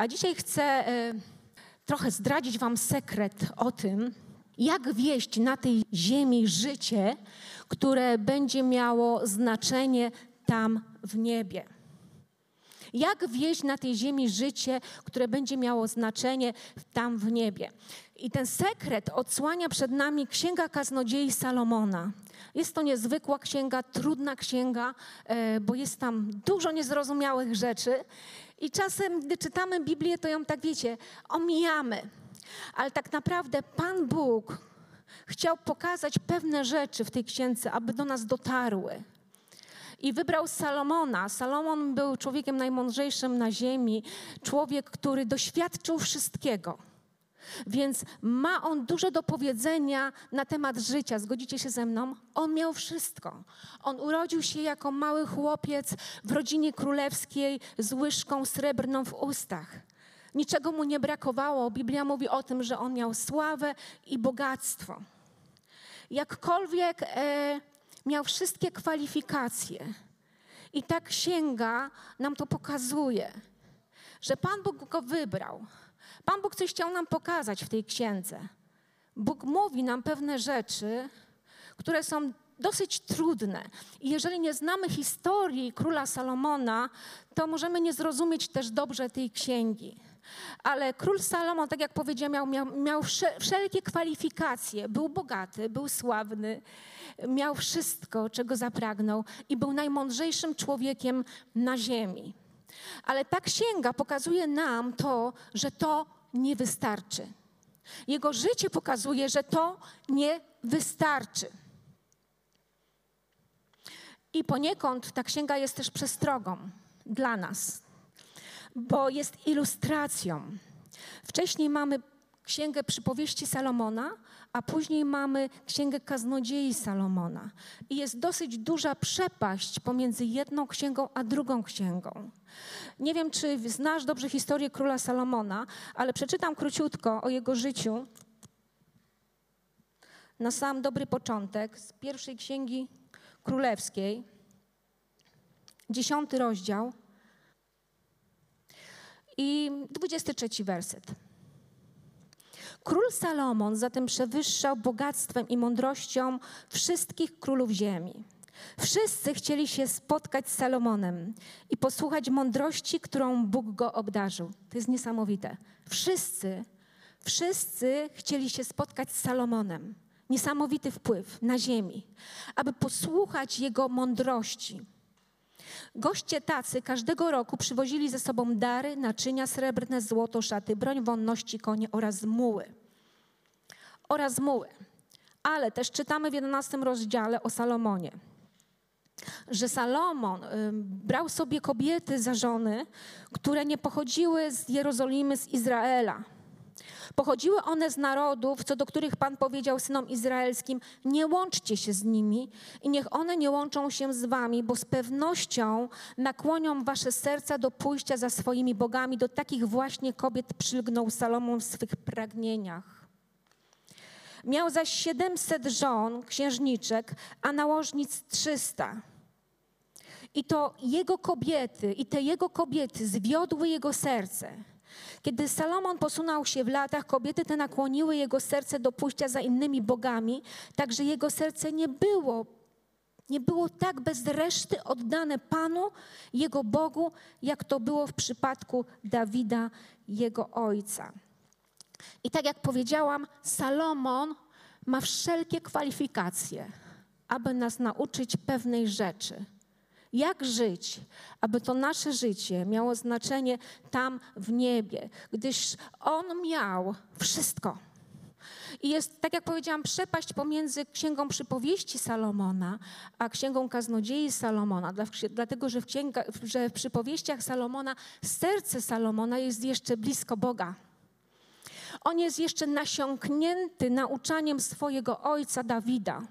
A dzisiaj chcę y, trochę zdradzić Wam sekret o tym, jak wieść na tej ziemi życie, które będzie miało znaczenie tam w niebie. Jak wieść na tej ziemi życie, które będzie miało znaczenie tam w niebie. I ten sekret odsłania przed nami Księga Kaznodziei Salomona. Jest to niezwykła księga, trudna księga, e, bo jest tam dużo niezrozumiałych rzeczy. I czasem, gdy czytamy Biblię, to ją tak wiecie, omijamy. Ale tak naprawdę Pan Bóg chciał pokazać pewne rzeczy w tej księdze, aby do nas dotarły. I wybrał Salomona. Salomon był człowiekiem najmądrzejszym na ziemi, człowiek, który doświadczył wszystkiego. Więc ma on dużo do powiedzenia na temat życia. Zgodzicie się ze mną? On miał wszystko. On urodził się jako mały chłopiec w rodzinie królewskiej z łyżką srebrną w ustach. Niczego mu nie brakowało. Biblia mówi o tym, że on miał sławę i bogactwo. Jakkolwiek e, miał wszystkie kwalifikacje. I ta księga nam to pokazuje, że Pan Bóg go wybrał. Pan Bóg coś chciał nam pokazać w tej księdze. Bóg mówi nam pewne rzeczy, które są dosyć trudne. I jeżeli nie znamy historii króla Salomona, to możemy nie zrozumieć też dobrze tej księgi. Ale król Salomon, tak jak powiedziałem, miał, miał, wszelkie kwalifikacje. Był bogaty, był sławny, miał wszystko, czego zapragnął i był najmądrzejszym człowiekiem na ziemi. Ale ta księga pokazuje nam to, że to nie wystarczy. Jego życie pokazuje, że to nie wystarczy. I poniekąd ta księga jest też przestrogą dla nas, bo jest ilustracją. Wcześniej mamy księgę przypowieści Salomona, a później mamy księgę kaznodziei Salomona. I jest dosyć duża przepaść pomiędzy jedną księgą a drugą księgą. Nie wiem, czy znasz dobrze historię króla Salomona, ale przeczytam króciutko o jego życiu. Na sam dobry początek z pierwszej księgi królewskiej, dziesiąty rozdział i dwudziesty trzeci werset. Król Salomon zatem przewyższał bogactwem i mądrością wszystkich królów ziemi. Wszyscy chcieli się spotkać z Salomonem i posłuchać mądrości, którą Bóg go obdarzył. To jest niesamowite. Wszyscy, wszyscy chcieli się spotkać z Salomonem. Niesamowity wpływ na ziemi, aby posłuchać jego mądrości. Goście tacy każdego roku przywozili ze sobą dary, naczynia srebrne, złoto, szaty, broń wonności, konie oraz muły. Oraz muły. Ale też czytamy w 11 rozdziale o Salomonie, że Salomon brał sobie kobiety za żony, które nie pochodziły z Jerozolimy, z Izraela Pochodziły one z narodów, co do których Pan powiedział synom izraelskim: Nie łączcie się z nimi i niech one nie łączą się z wami, bo z pewnością nakłonią wasze serca do pójścia za swoimi bogami. Do takich właśnie kobiet przylgnął Salomon w swych pragnieniach. Miał zaś 700 żon, księżniczek, a nałożnic 300. I to jego kobiety, i te jego kobiety zwiodły jego serce. Kiedy Salomon posunął się w latach, kobiety te nakłoniły jego serce do pójścia za innymi bogami, tak że jego serce nie było, nie było tak bez reszty oddane Panu, jego Bogu, jak to było w przypadku Dawida, jego ojca. I tak jak powiedziałam, Salomon ma wszelkie kwalifikacje, aby nas nauczyć pewnej rzeczy – jak żyć, aby to nasze życie miało znaczenie tam w niebie, gdyż On miał wszystko. I jest, tak jak powiedziałam, przepaść pomiędzy Księgą Przypowieści Salomona a Księgą Kaznodziei Salomona, dlatego że w, księga, że w przypowieściach Salomona serce Salomona jest jeszcze blisko Boga. On jest jeszcze nasiąknięty nauczaniem swojego ojca Dawida.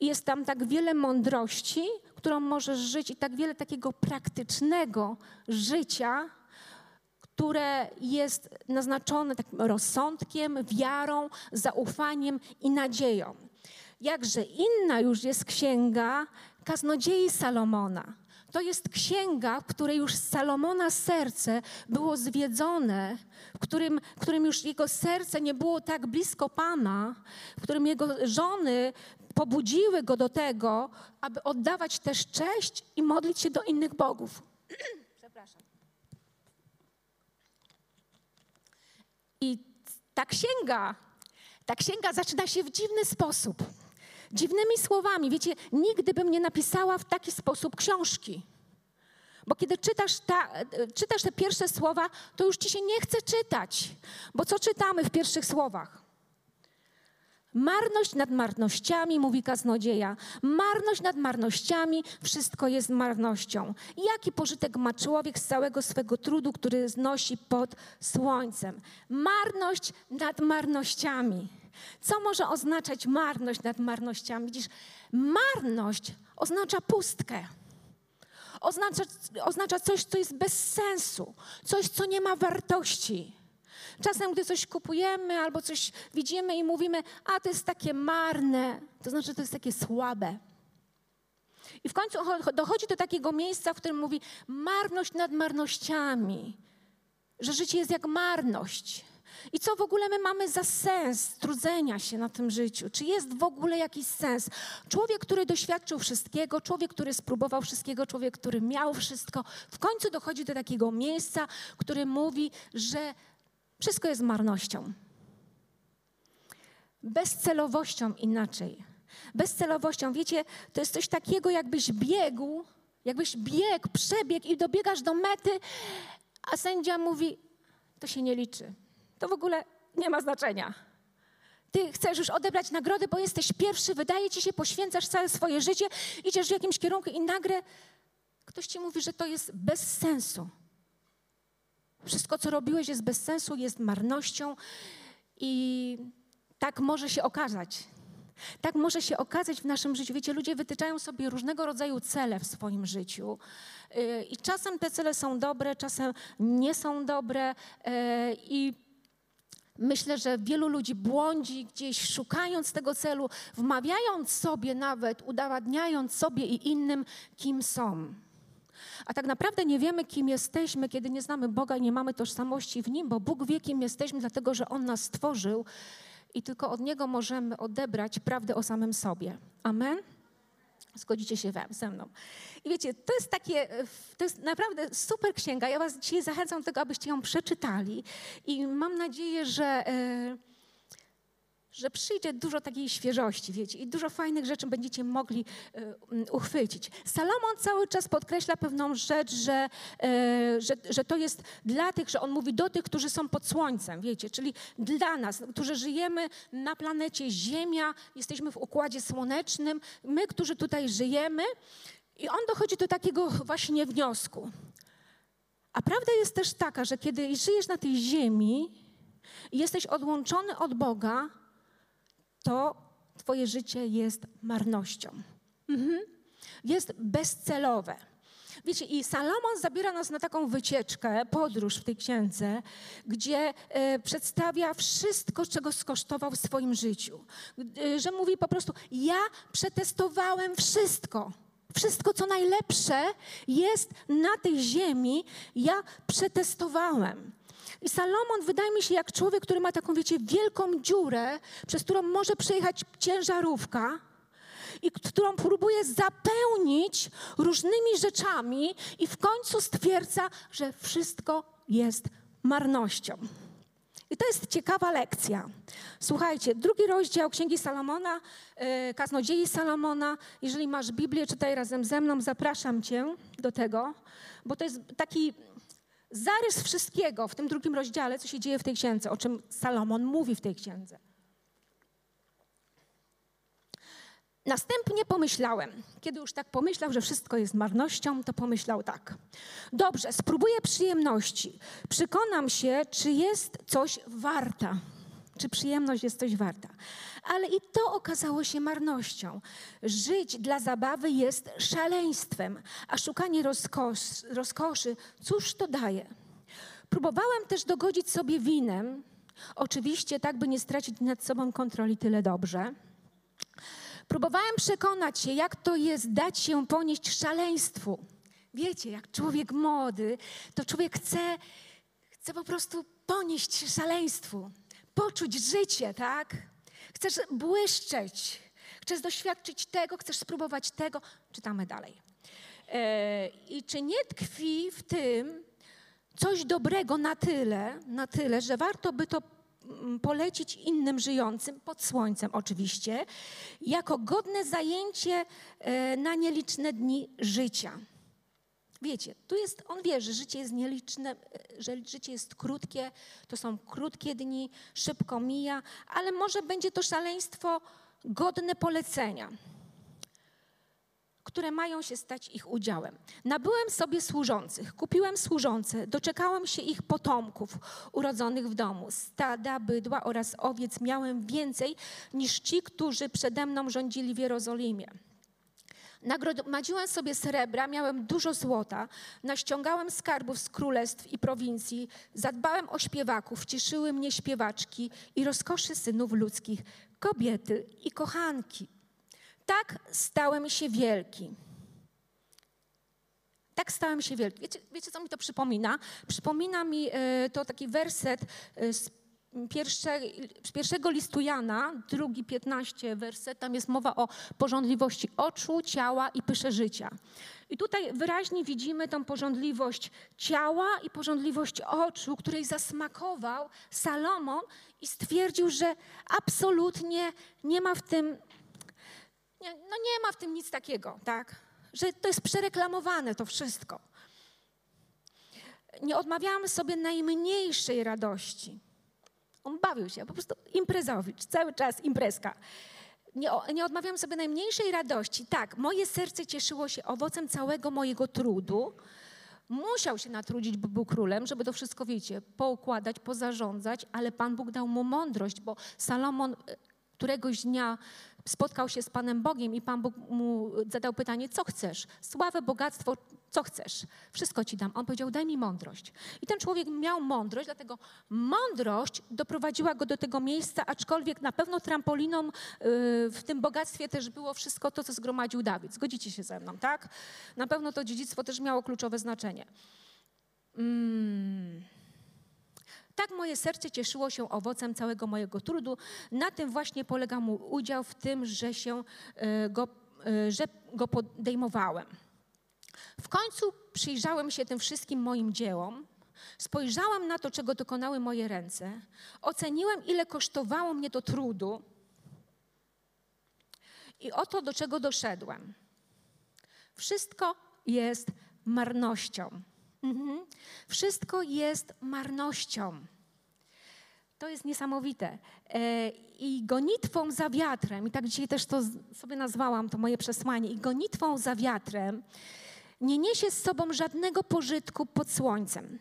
Jest tam tak wiele mądrości, którą możesz żyć i tak wiele takiego praktycznego życia, które jest naznaczone takim rozsądkiem, wiarą, zaufaniem i nadzieją. Jakże inna już jest księga kaznodziei Salomona. to jest księga, w której już Salomona serce było zwiedzone, w którym, w którym już jego serce nie było tak blisko Pana, w którym jego żony pobudziły go do tego, aby oddawać też cześć i modlić się do innych bogów. Przepraszam. I ta księga, ta księga zaczyna się w dziwny sposób. Dziwnymi słowami. Wiecie, nigdy bym nie napisała w taki sposób książki. Bo kiedy czytasz, ta, czytasz te pierwsze słowa, to już ci się nie chce czytać. Bo co czytamy w pierwszych słowach? Marność nad marnościami, mówi kaznodzieja. Marność nad marnościami, wszystko jest marnością. Jaki pożytek ma człowiek z całego swego trudu, który znosi pod słońcem? Marność nad marnościami. Co może oznaczać marność nad marnościami? Widzisz, marność oznacza pustkę. Oznacza, oznacza coś, co jest bez sensu, coś, co nie ma wartości. Czasem, gdy coś kupujemy albo coś widzimy i mówimy, a to jest takie marne, to znaczy, to jest takie słabe. I w końcu dochodzi do takiego miejsca, w którym mówi marność nad marnościami, że życie jest jak marność. I co w ogóle my mamy za sens trudzenia się na tym życiu? Czy jest w ogóle jakiś sens? Człowiek, który doświadczył wszystkiego, człowiek, który spróbował wszystkiego, człowiek, który miał wszystko, w końcu dochodzi do takiego miejsca, który mówi, że wszystko jest marnością. Bezcelowością inaczej. Bezcelowością, wiecie, to jest coś takiego, jakbyś biegł, jakbyś biegł, przebiegł i dobiegasz do mety, a sędzia mówi, to się nie liczy. To w ogóle nie ma znaczenia. Ty chcesz już odebrać nagrody, bo jesteś pierwszy, wydaje ci się, poświęcasz całe swoje życie, idziesz w jakimś kierunku i nagle ktoś ci mówi, że to jest bez sensu. Wszystko, co robiłeś, jest bez sensu, jest marnością i tak może się okazać. Tak może się okazać w naszym życiu. Wiecie, ludzie wytyczają sobie różnego rodzaju cele w swoim życiu. Y, I czasem te cele są dobre, czasem nie są dobre. Y, I myślę, że wielu ludzi błądzi gdzieś, szukając tego celu, wmawiając sobie nawet, udowadniając sobie i innym, kim są. A tak naprawdę nie wiemy, kim jesteśmy, kiedy nie znamy Boga i nie mamy tożsamości w Nim, bo Bóg wie, kim jesteśmy, dlatego że On nas stworzył i tylko od Niego możemy odebrać prawdę o samym sobie. Amen? Zgodzicie się ze mną. I wiecie, to jest takie, to jest naprawdę super księga. Ja Was dzisiaj zachęcam do tego, abyście ją przeczytali i mam nadzieję, że. Yy, że przyjdzie dużo takiej świeżości, wiecie, i dużo fajnych rzeczy będziecie mogli y, uchwycić. Salomon cały czas podkreśla pewną rzecz, że, y, że, że to jest dla tych, że on mówi do tych, którzy są pod słońcem, wiecie, czyli dla nas, którzy żyjemy na planecie Ziemia, jesteśmy w układzie słonecznym, my, którzy tutaj żyjemy, i on dochodzi do takiego właśnie wniosku. A prawda jest też taka, że kiedy żyjesz na tej ziemi i jesteś odłączony od Boga, to Twoje życie jest marnością. Mhm. Jest bezcelowe. Wiecie, i Salomon zabiera nas na taką wycieczkę, podróż w tej księdze, gdzie e, przedstawia wszystko, czego skosztował w swoim życiu. E, że mówi po prostu: Ja przetestowałem wszystko. Wszystko, co najlepsze jest na tej ziemi, ja przetestowałem. I Salomon wydaje mi się jak człowiek, który ma taką, wiecie, wielką dziurę, przez którą może przejechać ciężarówka i którą próbuje zapełnić różnymi rzeczami i w końcu stwierdza, że wszystko jest marnością. I to jest ciekawa lekcja. Słuchajcie, drugi rozdział Księgi Salomona, yy, Kaznodziei Salomona. Jeżeli masz Biblię, czytaj razem ze mną, zapraszam cię do tego, bo to jest taki zarys wszystkiego w tym drugim rozdziale, co się dzieje w tej księdze, o czym Salomon mówi w tej księdze. Następnie pomyślałem, kiedy już tak pomyślał, że wszystko jest marnością, to pomyślał tak. Dobrze, spróbuję przyjemności. Przekonam się, czy jest coś warta. Czy przyjemność jest coś warta. Ale i to okazało się marnością. Żyć dla zabawy jest szaleństwem, a szukanie rozkosz, rozkoszy, cóż to daje? Próbowałem też dogodzić sobie winem, oczywiście tak, by nie stracić nad sobą kontroli tyle dobrze. Próbowałem przekonać się, jak to jest dać się ponieść szaleństwu. Wiecie, jak człowiek młody, to człowiek chce, chce po prostu ponieść szaleństwu, poczuć życie, tak? Chcesz błyszczeć, chcesz doświadczyć tego, chcesz spróbować tego. Czytamy dalej. E, I czy nie tkwi w tym coś dobrego na tyle, na tyle, że warto by to mm, polecić innym żyjącym, pod słońcem oczywiście, jako godne zajęcie e, na nieliczne dni życia. Wiecie, tu jest, on wie, że życie jest nieliczne, że życie jest krótkie, to są krótkie dni, szybko mija, ale może będzie to szaleństwo godne polecenia które mają się stać ich udziałem. Nabyłem sobie służących, kupiłem służące, doczekałem się ich potomków urodzonych w domu. Stada, bydła oraz owiec miałem więcej niż ci, którzy przede mną rządzili w Jerozolimie. Nagromadziłem sobie srebra, miałem dużo złota, naściągałem skarbów z królestw i prowincji, zadbałem o śpiewaków, cieszyły mnie śpiewaczki i rozkoszy synów ludzkich, kobiety i kochanki. Tak stałem się wielki. Tak stałem się wielki. Wiecie, wiecie co mi to przypomina? Przypomina mi e, to taki werset e, z pierwsze, pierwszego listu Jana, drugi 15 werset, tam jest mowa o porządliwości oczu, ciała i pysze życia. I tutaj wyraźnie widzimy tą porządliwość ciała i porządliwość oczu, której zasmakował Salomon i stwierdził, że absolutnie nie ma w tym nie, no nie ma w tym nic takiego, tak? Że to jest przereklamowane to wszystko. Nie odmawiamy sobie najmniejszej radości. On bawił się, po prostu imprezowicz, cały czas imprezka. Nie, nie odmawiam sobie najmniejszej radości. Tak, moje serce cieszyło się owocem całego mojego trudu. Musiał się natrudzić, bo był królem, żeby to wszystko, wiecie, poukładać, pozarządzać, ale Pan Bóg dał mu mądrość, bo Salomon któregoś dnia spotkał się z Panem Bogiem i Pan Bóg mu zadał pytanie, co chcesz? Sławę, bogactwo, co chcesz? Wszystko ci dam. On powiedział, daj mi mądrość. I ten człowiek miał mądrość, dlatego mądrość doprowadziła go do tego miejsca, aczkolwiek na pewno trampoliną y, w tym bogactwie też było wszystko to, co zgromadził Dawid. Zgodzicie się ze mną, tak? Na pewno to dziedzictwo też miało kluczowe znaczenie. Mm. Tak moje serce cieszyło się owocem całego mojego trudu. Na tym właśnie polega mój udział w tym, że się e, go, e, że go podejmowałem. W końcu przyjrzałem się tym wszystkim moim dziełom, spojrzałem na to, czego dokonały moje ręce, oceniłem, ile kosztowało mnie to trudu i oto do czego doszedłem. Wszystko jest marnością. Mhm. Wszystko jest marnością. To jest niesamowite. E, I gonitwą za wiatrem, i tak dzisiaj też to sobie nazwałam, to moje przesłanie, i gonitwą za wiatrem nie niesie z sobą żadnego pożytku pod słońcem.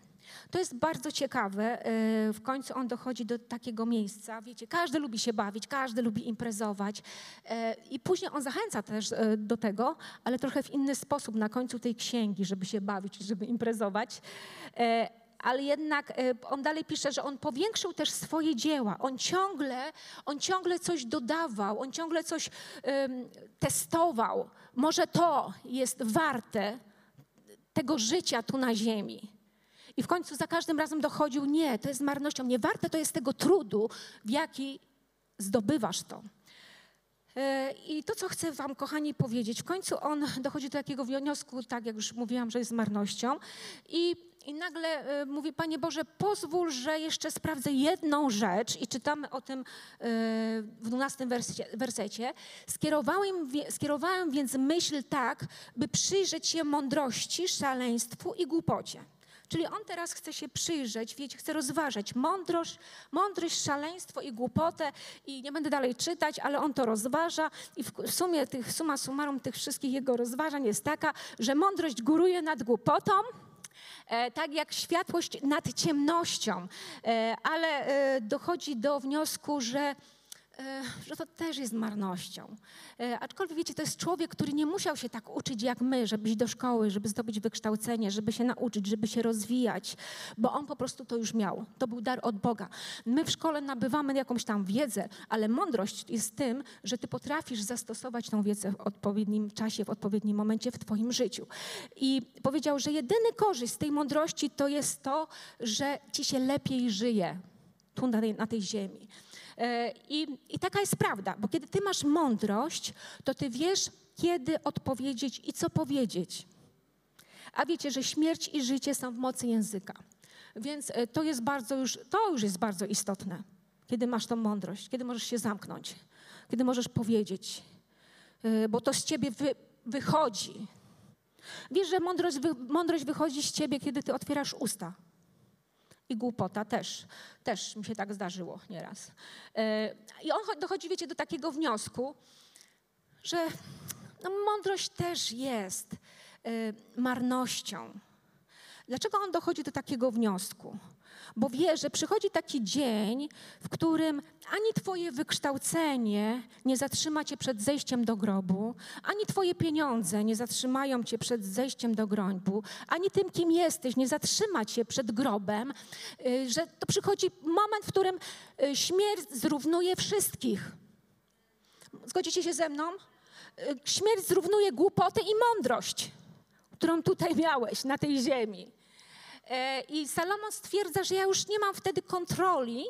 To jest bardzo ciekawe. E, w końcu on dochodzi do takiego miejsca. Wiecie, każdy lubi się bawić, każdy lubi imprezować. E, I później on zachęca też e, do tego, ale trochę w inny sposób na końcu tej księgi, żeby się bawić, żeby imprezować ale jednak on dalej pisze, że on powiększył też swoje dzieła. On ciągle, on ciągle coś dodawał, on ciągle coś um, testował. Może to jest warte tego życia tu na ziemi. I w końcu za każdym razem dochodził, nie, to jest marnością, nie warte to jest tego trudu, w jaki zdobywasz to. E, I to, co chcę Wam, kochani, powiedzieć, w końcu on dochodzi do takiego wniosku, tak jak już mówiłam, że jest marnością. I, i nagle e, mówi, Panie Boże, pozwól, że jeszcze sprawdzę jedną rzecz. I czytamy o tym e, w 12 wersecie. Skierowałem, skierowałem więc myśl tak, by przyjrzeć się mądrości, szaleństwu i głupocie. Czyli on teraz chce się przyjrzeć, wiecie, chce rozważać mądrość, mądrość, szaleństwo i głupotę i nie będę dalej czytać, ale on to rozważa i w sumie tych, suma summarum tych wszystkich jego rozważań jest taka, że mądrość góruje nad głupotą, e, tak jak światłość nad ciemnością, e, ale e, dochodzi do wniosku, że że to też jest marnością. E, aczkolwiek wiecie, to jest człowiek, który nie musiał się tak uczyć jak my, żeby iść do szkoły, żeby zdobyć wykształcenie, żeby się nauczyć, żeby się rozwijać, bo on po prostu to już miał. To był dar od Boga. My w szkole nabywamy jakąś tam wiedzę, ale mądrość jest tym, że ty potrafisz zastosować tą wiedzę w odpowiednim czasie, w odpowiednim momencie w twoim życiu. I powiedział, że jedyny korzyść z tej mądrości to jest to, że ci się lepiej żyje tu na tej, na tej ziemi. E, I, I taka jest prawda, bo kiedy ty masz mądrość, to ty wiesz, kiedy odpowiedzieć i co powiedzieć. A wiecie, że śmierć i życie są w mocy języka. Więc e, to jest bardzo już, to już jest bardzo istotne, kiedy masz tą mądrość, kiedy możesz się zamknąć, kiedy możesz powiedzieć, e, bo to z ciebie wy, wychodzi. Wiesz, że mądrość, mądrość wychodzi z ciebie, kiedy ty otwierasz usta i głupota też. Też mi się tak zdarzyło nieraz. E, I on dochodzi, wiecie, do takiego wniosku, że no, mądrość też jest e, marnością. Dlaczego on dochodzi do takiego wniosku? Bo wie, że przychodzi taki dzień, w którym ani Twoje wykształcenie nie zatrzyma Cię przed zejściem do grobu, ani Twoje pieniądze nie zatrzymają Cię przed zejściem do grobu, ani tym, kim jesteś, nie zatrzyma Cię przed grobem, y, że to przychodzi moment, w którym y, śmierć zrównuje wszystkich. Zgodzicie się ze mną? Y, śmierć zrównuje głupotę i mądrość, którą tutaj miałeś na tej ziemi. E, I Salomon stwierdza, że ja już nie mam wtedy kontroli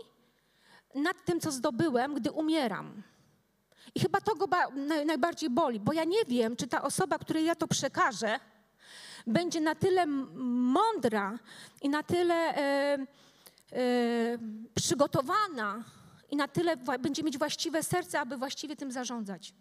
nad tym, co zdobyłem, gdy umieram. I chyba to go najbardziej boli, bo ja nie wiem, czy ta osoba, której ja to przekażę, będzie na tyle mądra i na tyle e, e, przygotowana i na tyle będzie mieć właściwe serce, aby właściwie tym zarządzać.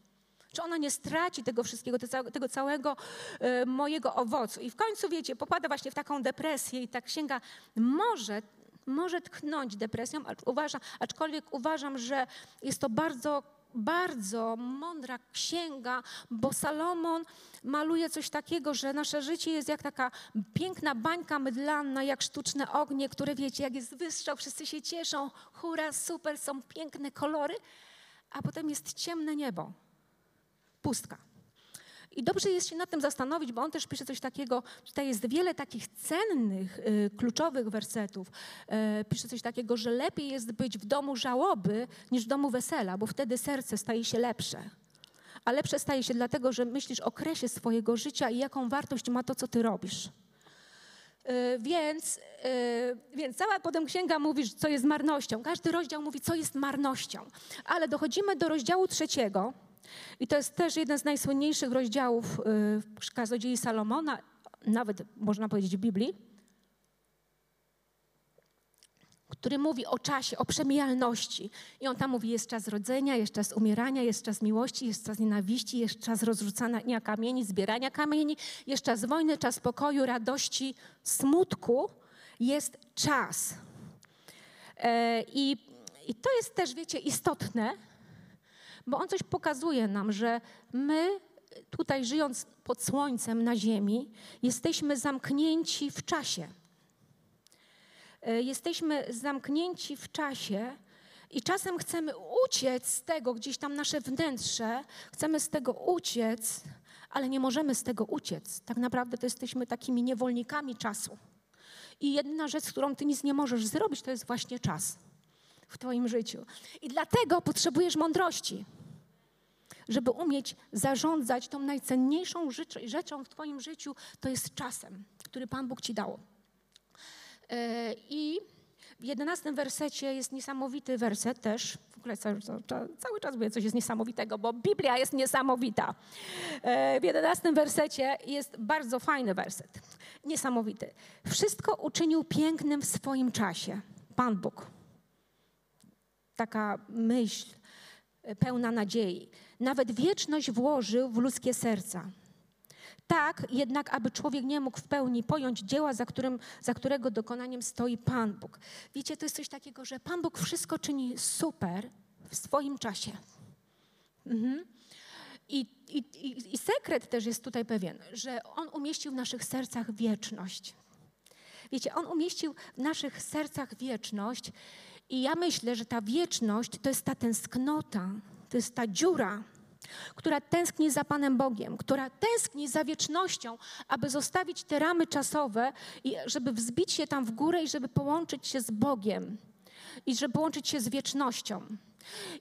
Czy ona nie straci tego wszystkiego, tego całego e, mojego owocu. I w końcu, wiecie, popada właśnie w taką depresję i ta księga może może tchnąć depresją, uważa, aczkolwiek uważam, że jest to bardzo, bardzo mądra księga, bo Salomon maluje coś takiego, że nasze życie jest jak taka piękna bańka mydlana, jak sztuczne ognie, które wiecie, jak jest wystrzał, wszyscy się cieszą, hura, super, są piękne kolory, a potem jest ciemne niebo pustka. I dobrze jest się nad tym zastanowić, bo on też pisze coś takiego, tutaj jest wiele takich cennych, y, kluczowych wersetów. Y, pisze coś takiego, że lepiej jest być w domu żałoby niż w domu wesela, bo wtedy serce staje się lepsze. A lepsze staje się dlatego, że myślisz o kresie swojego życia i jaką wartość ma to, co ty robisz. Y, więc, więc cała potem księga mówi, co jest marnością. Każdy rozdział mówi, co jest marnością. Ale dochodzimy do rozdziału trzeciego, i to jest też jeden z najsłynniejszych rozdziałów y, w Kazodziei Salomona, nawet można powiedzieć w Biblii, który mówi o czasie, o przemijalności. I on tam mówi, jest czas rodzenia, jest czas umierania, jest czas miłości, jest czas nienawiści, jest czas rozrzucania kamieni, zbierania kamieni, jest czas wojny, czas pokoju, radości, smutku. Jest czas. E, I, i to jest też, wiecie, istotne, bo on coś pokazuje nam, że my tutaj żyjąc pod słońcem na ziemi, jesteśmy zamknięci w czasie. E, jesteśmy zamknięci w czasie i czasem chcemy uciec z tego, gdzieś tam nasze wnętrze, chcemy z tego uciec, ale nie możemy z tego uciec. Tak naprawdę to jesteśmy takimi niewolnikami czasu. I jedyna rzecz, z którą ty nic nie możesz zrobić, to jest właśnie czas w Twoim życiu. I dlatego potrzebujesz mądrości, żeby umieć zarządzać tą najcenniejszą rzeczą w Twoim życiu, to jest czasem, który Pan Bóg Ci dał. E, I w jedenastym wersecie jest niesamowity werset też. W ogóle cały, cały czas mówię coś jest niesamowitego, bo Biblia jest niesamowita. E, w jedenastym wersecie jest bardzo fajny werset. Niesamowity. Wszystko uczynił pięknym w swoim czasie. Pan Bóg taka myśl e, pełna nadziei. Nawet wieczność włożył w ludzkie serca. Tak, jednak aby człowiek nie mógł w pełni pojąć dzieła, za, którym, za którego dokonaniem stoi Pan Bóg. Wiecie, to jest coś takiego, że Pan Bóg wszystko czyni super w swoim czasie. Mhm. I, i, I sekret też jest tutaj pewien, że On umieścił w naszych sercach wieczność. Wiecie, On umieścił w naszych sercach wieczność I ja myślę, że ta wieczność to jest ta tęsknota, to jest ta dziura, która tęskni za Panem Bogiem, która tęskni za wiecznością, aby zostawić te ramy czasowe i żeby wzbić się tam w górę i żeby połączyć się z Bogiem i żeby połączyć się z wiecznością.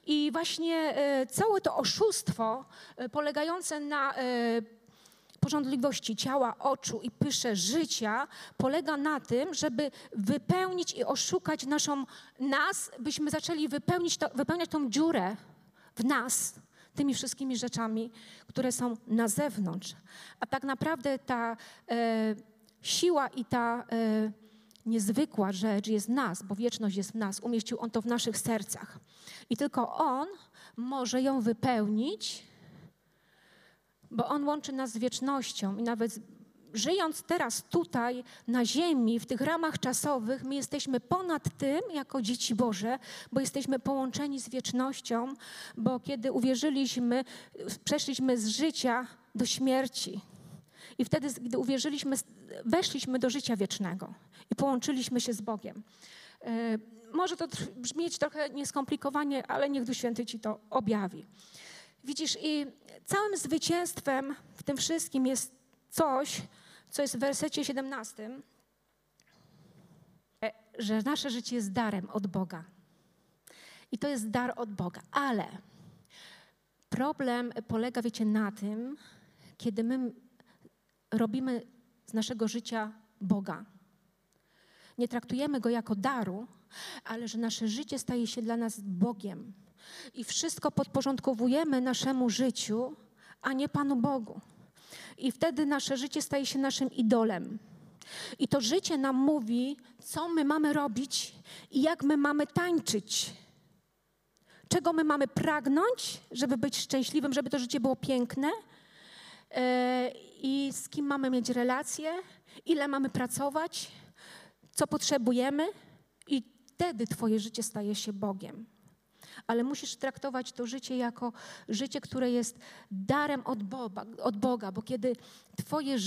I właśnie e, całe to oszustwo e, polegające na porządliwości ciała, oczu i pysze życia polega na tym, żeby wypełnić i oszukać naszą nas, byśmy zaczęli wypełnić to, wypełniać tą dziurę w nas tymi wszystkimi rzeczami, które są na zewnątrz. A tak naprawdę ta e, siła i ta e, niezwykła rzecz jest w nas, bo wieczność jest w nas. Umieścił On to w naszych sercach. I tylko On może ją wypełnić, bo On łączy nas z wiecznością i nawet żyjąc teraz tutaj na ziemi, w tych ramach czasowych, my jesteśmy ponad tym jako dzieci Boże, bo jesteśmy połączeni z wiecznością, bo kiedy uwierzyliśmy, przeszliśmy z życia do śmierci. I wtedy, gdy uwierzyliśmy, weszliśmy do życia wiecznego i połączyliśmy się z Bogiem. E, może to brzmieć trochę nieskomplikowanie, ale niech Duch Święty Ci to objawi. Widzisz, i całym zwycięstwem w tym wszystkim jest coś, co jest w wersecie 17, e, że nasze życie jest darem od Boga. I to jest dar od Boga. Ale problem polega, wiecie, na tym, kiedy my robimy z naszego życia Boga. Nie traktujemy go jako daru, ale że nasze życie staje się dla nas Bogiem. I wszystko podporządkowujemy naszemu życiu, a nie Panu Bogu. I wtedy nasze życie staje się naszym idolem. I to życie nam mówi, co my mamy robić i jak my mamy tańczyć. Czego my mamy pragnąć, żeby być szczęśliwym, żeby to życie było piękne. E, I z kim mamy mieć relacje, ile mamy pracować, co potrzebujemy. I wtedy Twoje życie staje się Bogiem ale musisz traktować to życie jako życie, które jest darem od Boga, od Boga bo kiedy, twoje,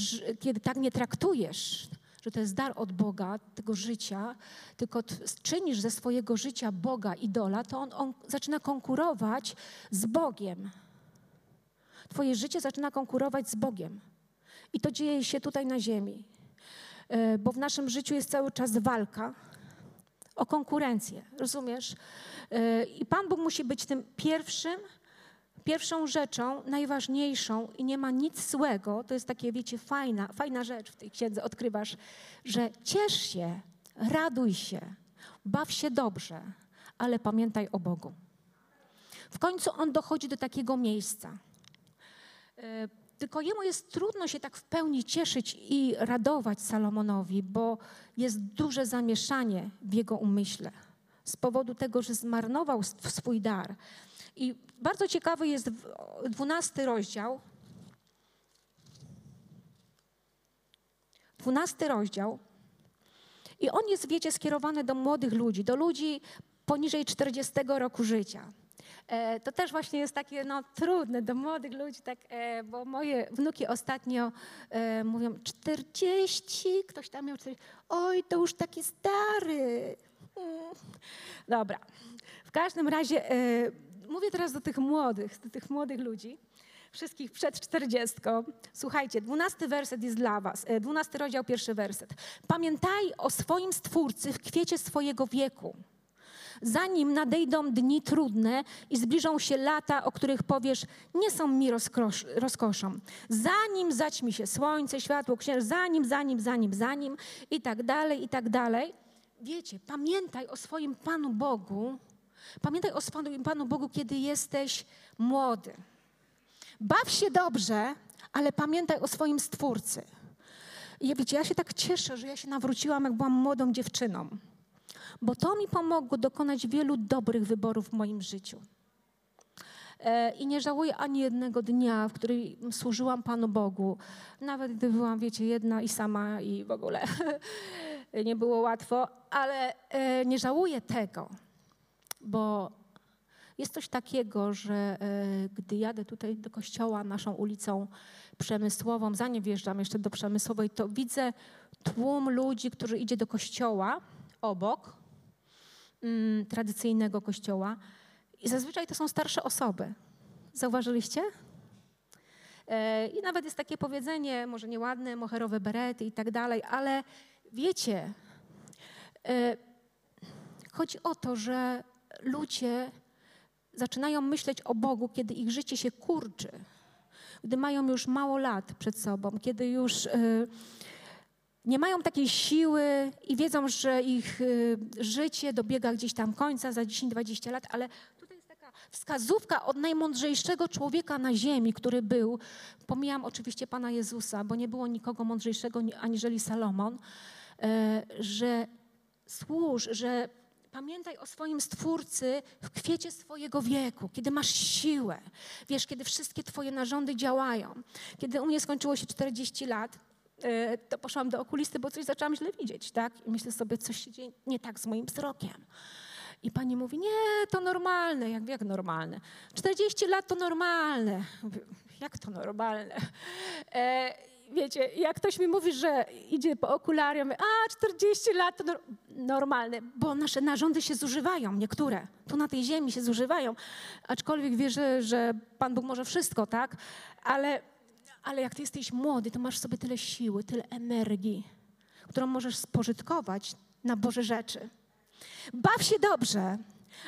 kiedy tak nie traktujesz, że to jest dar od Boga, tego życia, tylko czynisz ze swojego życia Boga idola, to on, on zaczyna konkurować z Bogiem. Twoje życie zaczyna konkurować z Bogiem. I to dzieje się tutaj na ziemi. E, bo w naszym życiu jest cały czas walka o konkurencję, rozumiesz? E, I Pan Bóg musi być tym pierwszym, pierwszą rzeczą, najważniejszą i nie ma nic złego. To jest takie, wiecie, fajna, fajna rzecz w tej księdze. Odkrywasz, że ciesz się, raduj się, baw się dobrze, ale pamiętaj o Bogu. W końcu on dochodzi do takiego miejsca. Tylko jemu jest trudno się tak w pełni cieszyć i radować Salomonowi, bo jest duże zamieszanie w jego umyśle z powodu tego, że zmarnował swój dar. I bardzo ciekawy jest dwunasty rozdział. Dwunasty rozdział. I on jest, wiecie, skierowany do młodych ludzi, do ludzi poniżej 40 roku życia. E, to też właśnie jest takie no, trudne do młodych ludzi, tak, e, bo moje wnuki ostatnio e, mówią 40, ktoś tam miał 40, oj, to już taki stary. Mm. Dobra. W każdym razie mówię teraz do tych młodych, do tych młodych ludzi, wszystkich przed czterdziestką. Słuchajcie, dwunasty werset jest dla was, dwunasty rozdział, pierwszy werset. Pamiętaj o swoim Stwórcy w kwiecie swojego wieku zanim nadejdą dni trudne i zbliżą się lata, o których powiesz, nie są mi rozkosz, rozkoszą. Zanim zaćmi się słońce, światło, księżyc, zanim, zanim, zanim, zanim i tak dalej, i tak dalej. Wiecie, pamiętaj o swoim Panu Bogu, pamiętaj o swoim Panu Bogu, kiedy jesteś młody. Baw się dobrze, ale pamiętaj o swoim Stwórcy. I wiecie, ja się tak cieszę, że ja się nawróciłam, jak byłam młodą dziewczyną bo to mi pomogło dokonać wielu dobrych wyborów w moim życiu. E, I nie żałuję ani jednego dnia, w którym służyłam Panu Bogu. Nawet gdy byłam, wiecie, jedna i sama i w ogóle nie było łatwo, ale e, nie żałuję tego, bo jest coś takiego, że e, gdy jadę tutaj do kościoła naszą ulicą Przemysłową, zanim wjeżdżam jeszcze do Przemysłowej, to widzę tłum ludzi, którzy idzie do kościoła obok mm, tradycyjnego kościoła. I zazwyczaj to są starsze osoby. Zauważyliście? E, I nawet jest takie powiedzenie, może nieładne, moherowe berety i tak dalej, ale wiecie, e, chodzi o to, że ludzie zaczynają myśleć o Bogu, kiedy ich życie się kurczy, gdy mają już mało lat przed sobą, kiedy już e, nie mają takiej siły i wiedzą, że ich życie dobiega gdzieś tam końca za 10-20 lat, ale wskazówka od najmądrzejszego człowieka na ziemi, który był, pomijam oczywiście Pana Jezusa, bo nie było nikogo mądrzejszego aniżeli Salomon, e, że służ, że pamiętaj o swoim Stwórcy w kwiecie swojego wieku, kiedy masz siłę, wiesz, kiedy wszystkie Twoje narządy działają. Kiedy u mnie skończyło się 40 lat, to poszłam do okulisty, bo coś zaczęłam źle widzieć, tak? I myślę sobie, coś się dzieje nie tak z moim wzrokiem. I pani mówi, nie, to normalne. Jak, jak normalne? 40 lat to normalne. Jak to normalne? E, wiecie, jak ktoś mi mówi, że idzie po okulary, ja mówię, a 40 lat to normalne, bo nasze narządy się zużywają, niektóre. Tu na tej ziemi się zużywają. Aczkolwiek wierzę, że Pan Bóg może wszystko, tak? Ale, ale jak ty jesteś młody, to masz sobie tyle siły, tyle energii, którą możesz spożytkować na Boże rzeczy. Baw się dobrze,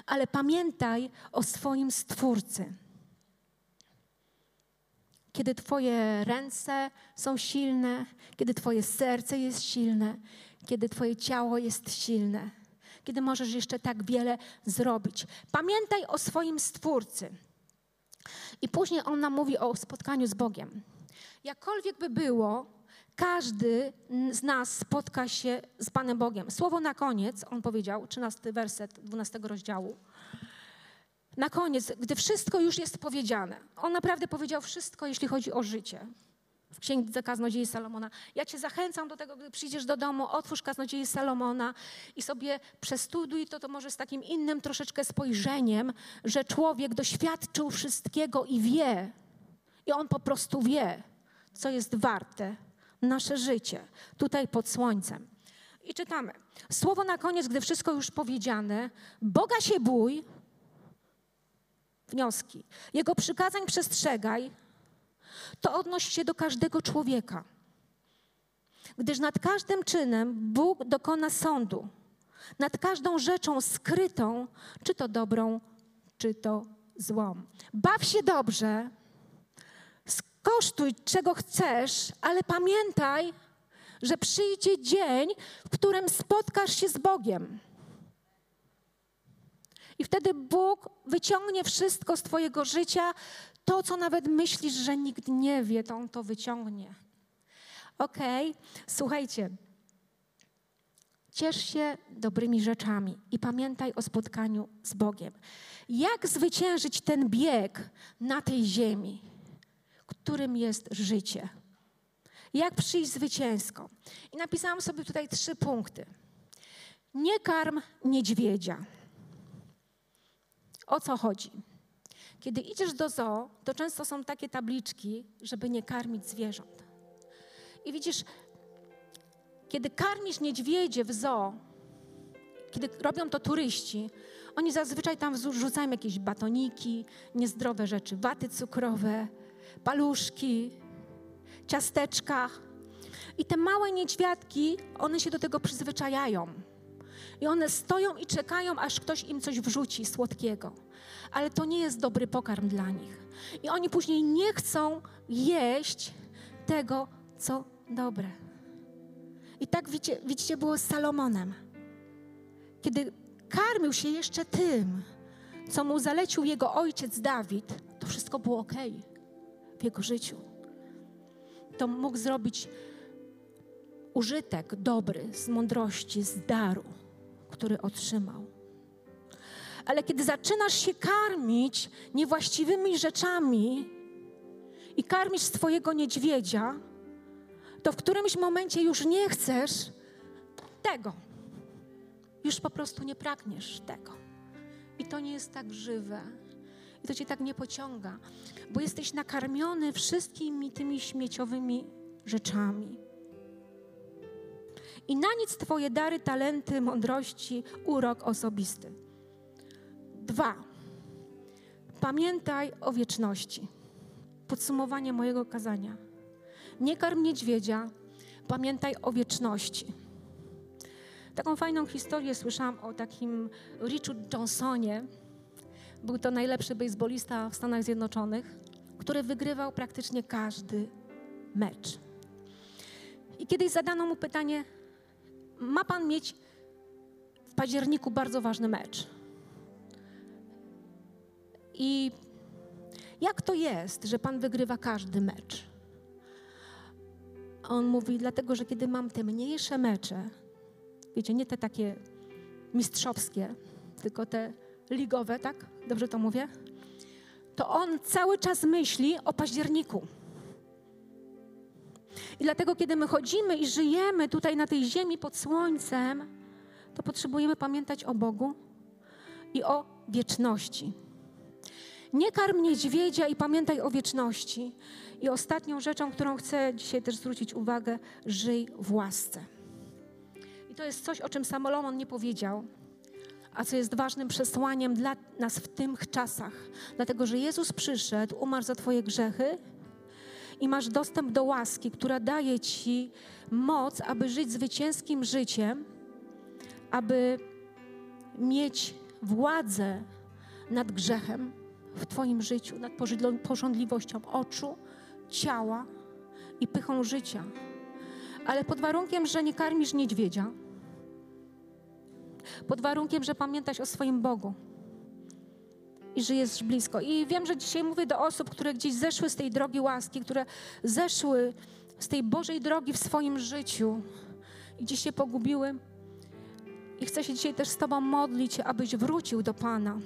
ale pamiętaj o swoim Stwórcy. Kiedy Twoje ręce są silne, kiedy Twoje serce jest silne, kiedy Twoje ciało jest silne, kiedy możesz jeszcze tak wiele zrobić. Pamiętaj o swoim Stwórcy. I później on nam mówi o spotkaniu z Bogiem. Jakkolwiek by było, każdy z nas spotka się z Panem Bogiem. Słowo na koniec, on powiedział, 13 werset 12 rozdziału. Na koniec, gdy wszystko już jest powiedziane, on naprawdę powiedział wszystko, jeśli chodzi o życie. W Księdze Kaznodziei Salomona. Ja Cię zachęcam do tego, gdy przyjdziesz do domu, otwórz Kaznodziei Salomona i sobie przestuduj to, to może z takim innym troszeczkę spojrzeniem, że człowiek doświadczył wszystkiego i wie. I on po prostu wie, co jest warte nasze życie tutaj pod słońcem. I czytamy. Słowo na koniec, gdy wszystko już powiedziane, Boga się bój, wnioski, Jego przykazań przestrzegaj, to odnosi się do każdego człowieka. Gdyż nad każdym czynem Bóg dokona sądu, nad każdą rzeczą skrytą, czy to dobrą, czy to złą. Baw się dobrze, kosztuj czego chcesz, ale pamiętaj, że przyjdzie dzień, w którym spotkasz się z Bogiem. I wtedy Bóg wyciągnie wszystko z Twojego życia, to, co nawet myślisz, że nikt nie wie, to On to wyciągnie. Okej, okay? słuchajcie. Ciesz się dobrymi rzeczami i pamiętaj o spotkaniu z Bogiem. Jak zwyciężyć ten bieg na tej ziemi? Którym jest życie. Jak przyjść zwycięsko? I napisałam sobie tutaj trzy punkty. Nie karm niedźwiedzia. O co chodzi? Kiedy idziesz do zoo, to często są takie tabliczki, żeby nie karmić zwierząt. I widzisz, kiedy karmisz niedźwiedzie w zoo, kiedy robią to turyści, oni zazwyczaj tam wrzucają jakieś batoniki, niezdrowe rzeczy, waty cukrowe, paluszki, ciasteczka. I te małe niedźwiadki, one się do tego przyzwyczajają. I one stoją i czekają, aż ktoś im coś wrzuci słodkiego. Ale to nie jest dobry pokarm dla nich. I oni później nie chcą jeść tego, co dobre. I tak widzicie, widzicie było z Salomonem. Kiedy karmił się jeszcze tym, co mu zalecił jego ojciec Dawid, to wszystko było ok jego życiu. To mógł zrobić użytek dobry z mądrości, z daru, który otrzymał. Ale kiedy zaczynasz się karmić niewłaściwymi rzeczami i karmisz swojego niedźwiedzia, to w którymś momencie już nie chcesz tego. Już po prostu nie pragniesz tego. I to nie jest tak żywe i to cię tak nie pociąga, bo jesteś nakarmiony wszystkimi tymi śmieciowymi rzeczami. i na nic Twoje dary, talenty, mądrości, urok osobisty. Dwa. Pamiętaj o wieczności. Podsumowanie mojego kazania. Nie karm niedźwiedzia, pamiętaj o wieczności. Taką fajną historię słyszałam o takim Richu Johnsonie. Był to najlepszy baseballista w Stanach Zjednoczonych, który wygrywał praktycznie każdy mecz. I kiedyś zadano mu pytanie: Ma pan mieć w październiku bardzo ważny mecz? I jak to jest, że pan wygrywa każdy mecz? On mówi: Dlatego, że kiedy mam te mniejsze mecze, wiecie, nie te takie mistrzowskie, tylko te ligowe, tak? Dobrze to mówię? To on cały czas myśli o październiku. I dlatego, kiedy my chodzimy i żyjemy tutaj na tej ziemi pod słońcem, to potrzebujemy pamiętać o Bogu i o wieczności. Nie karm niedźwiedzia i pamiętaj o wieczności. I ostatnią rzeczą, którą chcę dzisiaj też zwrócić uwagę, żyj w łasce. I to jest coś, o czym Salomon nie powiedział, a co jest ważnym przesłaniem dla nas w tych czasach. Dlatego, że Jezus przyszedł, umarł za Twoje grzechy i masz dostęp do łaski, która daje Ci moc, aby żyć zwycięskim życiem, aby mieć władzę nad grzechem w Twoim życiu, nad pożądliwością oczu, ciała i pychą życia. Ale pod warunkiem, że nie karmisz niedźwiedzia, pod warunkiem, że pamiętasz o swoim Bogu i żyjesz blisko. I wiem, że dzisiaj mówię do osób, które gdzieś zeszły z tej drogi łaski, które zeszły z tej Bożej drogi w swoim życiu i gdzieś się pogubiły. I chcę się dzisiaj też z Tobą modlić, abyś wrócił do Pana.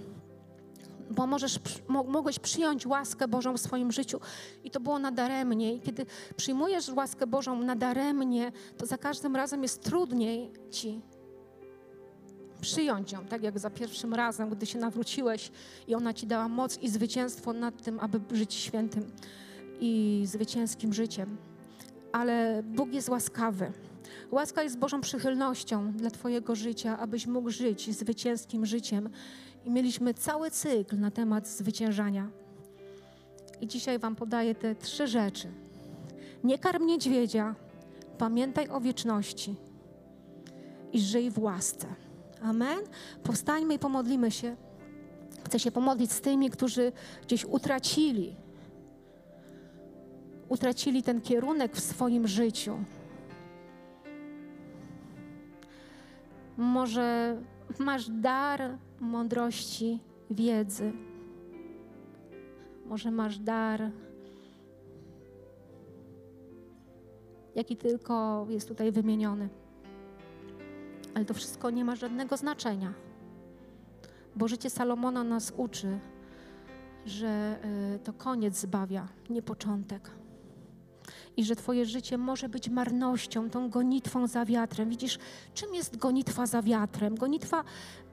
Bo możesz, mogłeś przyjąć łaskę Bożą w swoim życiu i to było nadaremnie. I kiedy przyjmujesz łaskę Bożą nadaremnie, to za każdym razem jest trudniej Ci przyjąć ją, tak jak za pierwszym razem, gdy się nawróciłeś i ona ci dała moc i zwycięstwo nad tym, aby żyć świętym i zwycięskim życiem. Ale Bóg jest łaskawy. Łaska jest Bożą przychylnością dla Twojego życia, abyś mógł żyć zwycięskim życiem. I mieliśmy cały cykl na temat zwyciężania. I dzisiaj Wam podaję te trzy rzeczy. Nie karm niedźwiedzia, pamiętaj o wieczności i żyj w łasce. Amen. Powstańmy i pomodlimy się. Chcę się pomodlić z tymi, którzy gdzieś utracili, utracili ten kierunek w swoim życiu. Może masz dar mądrości, wiedzy. Może masz dar, jaki tylko jest tutaj wymieniony. Ale to wszystko nie ma żadnego znaczenia, bo życie Salomona nas uczy, że y, to koniec zbawia, nie początek. I że Twoje życie może być marnością, tą gonitwą za wiatrem. Widzisz, czym jest gonitwa za wiatrem? Gonitwa,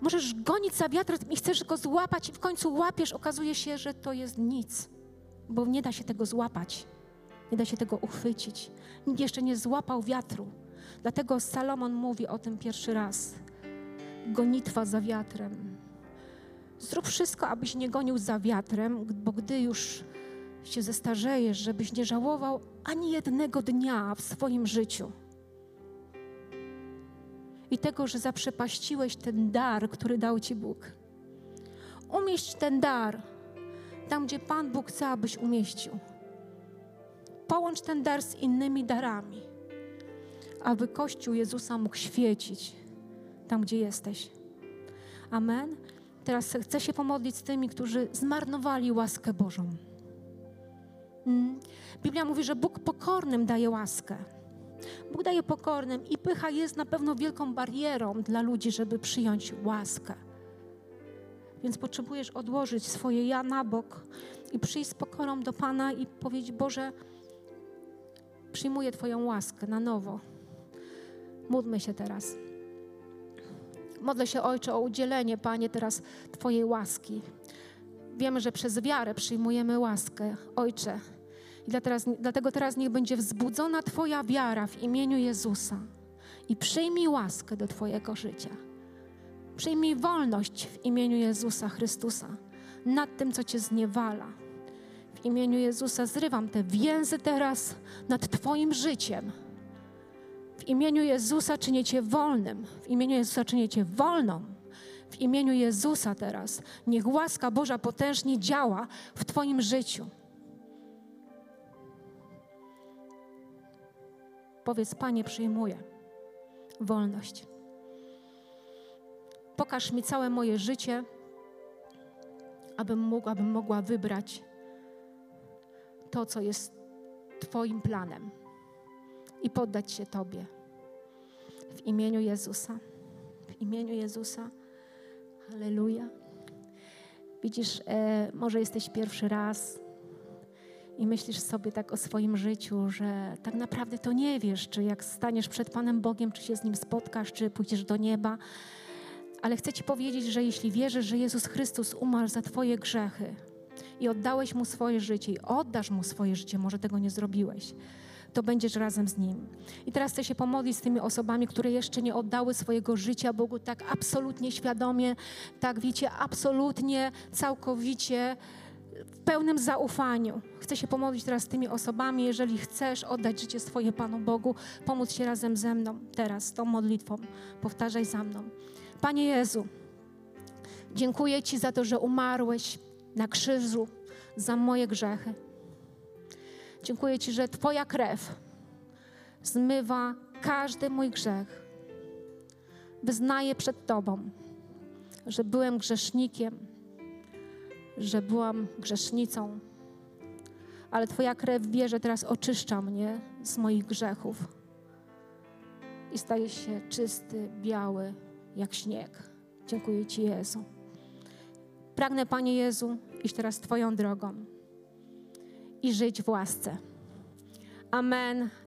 możesz gonić za wiatrem i chcesz go złapać, i w końcu łapiesz, okazuje się, że to jest nic, bo nie da się tego złapać, nie da się tego uchwycić. Nikt jeszcze nie złapał wiatru. Dlatego Salomon mówi o tym pierwszy raz. Gonitwa za wiatrem. Zrób wszystko, abyś nie gonił za wiatrem, bo gdy już się zestarzejesz, żebyś nie żałował ani jednego dnia w swoim życiu. I tego, że zaprzepaściłeś ten dar, który dał Ci Bóg. Umieść ten dar tam, gdzie Pan Bóg chce, abyś umieścił. Połącz ten dar z innymi darami aby Kościół Jezusa mógł świecić tam, gdzie jesteś. Amen. Teraz chcę się pomodlić z tymi, którzy zmarnowali łaskę Bożą. Mm. Biblia mówi, że Bóg pokornym daje łaskę. Bóg daje pokornym i pycha jest na pewno wielką barierą dla ludzi, żeby przyjąć łaskę. Więc potrzebujesz odłożyć swoje ja na bok i przyjść z pokorą do Pana i powiedzieć: Boże, przyjmuję Twoją łaskę na nowo. Módlmy się teraz. Modlę się, Ojcze, o udzielenie, Panie, teraz Twojej łaski. Wiemy, że przez wiarę przyjmujemy łaskę, Ojcze. I dlatego teraz niech będzie wzbudzona Twoja wiara w imieniu Jezusa. i przyjmij łaskę do Twojego życia. Przyjmij wolność w imieniu Jezusa Chrystusa nad tym, co Cię zniewala. W imieniu Jezusa zrywam te więzy teraz nad Twoim życiem. W imieniu Jezusa czynię Cię wolnym. W imieniu Jezusa czynię Cię wolną. W imieniu Jezusa teraz niech łaska Boża potężnie działa w Twoim życiu. Powiedz, Panie, przyjmuję wolność. Pokaż mi całe moje życie, abym mógł, abym mogła wybrać to, co jest Twoim planem i poddać się Tobie. W imieniu Jezusa. W imieniu Jezusa. Halleluja. Widzisz, e, może jesteś pierwszy raz i myślisz sobie tak o swoim życiu, że tak naprawdę to nie wiesz, czy jak staniesz przed Panem Bogiem, czy się z Nim spotkasz, czy pójdziesz do nieba. Ale chcę Ci powiedzieć, że jeśli wierzysz, że Jezus Chrystus umarł za Twoje grzechy i oddałeś Mu swoje życie i oddasz Mu swoje życie, może tego nie zrobiłeś, to będziesz razem z Nim. I teraz chcę się pomodlić z tymi osobami, które jeszcze nie oddały swojego życia Bogu tak absolutnie świadomie, tak wiecie, absolutnie, całkowicie, w pełnym zaufaniu. Chcę się pomodlić teraz z tymi osobami, jeżeli chcesz oddać życie swoje Panu Bogu, pomóc się razem ze mną teraz, tą modlitwą. Powtarzaj za mną. Panie Jezu, dziękuję Ci za to, że umarłeś na krzyżu za moje grzechy. Dziękuję Ci, że Twoja krew zmywa każdy mój grzech. Wyznaję przed Tobą, że byłem grzesznikiem, że byłam grzesznicą, ale Twoja krew wie, że teraz oczyszcza mnie z moich grzechów i staje się czysty, biały jak śnieg. Dziękuję Ci, Jezu. Pragnę, Panie Jezu, iść teraz Twoją drogą i żyć w łasce. Amen.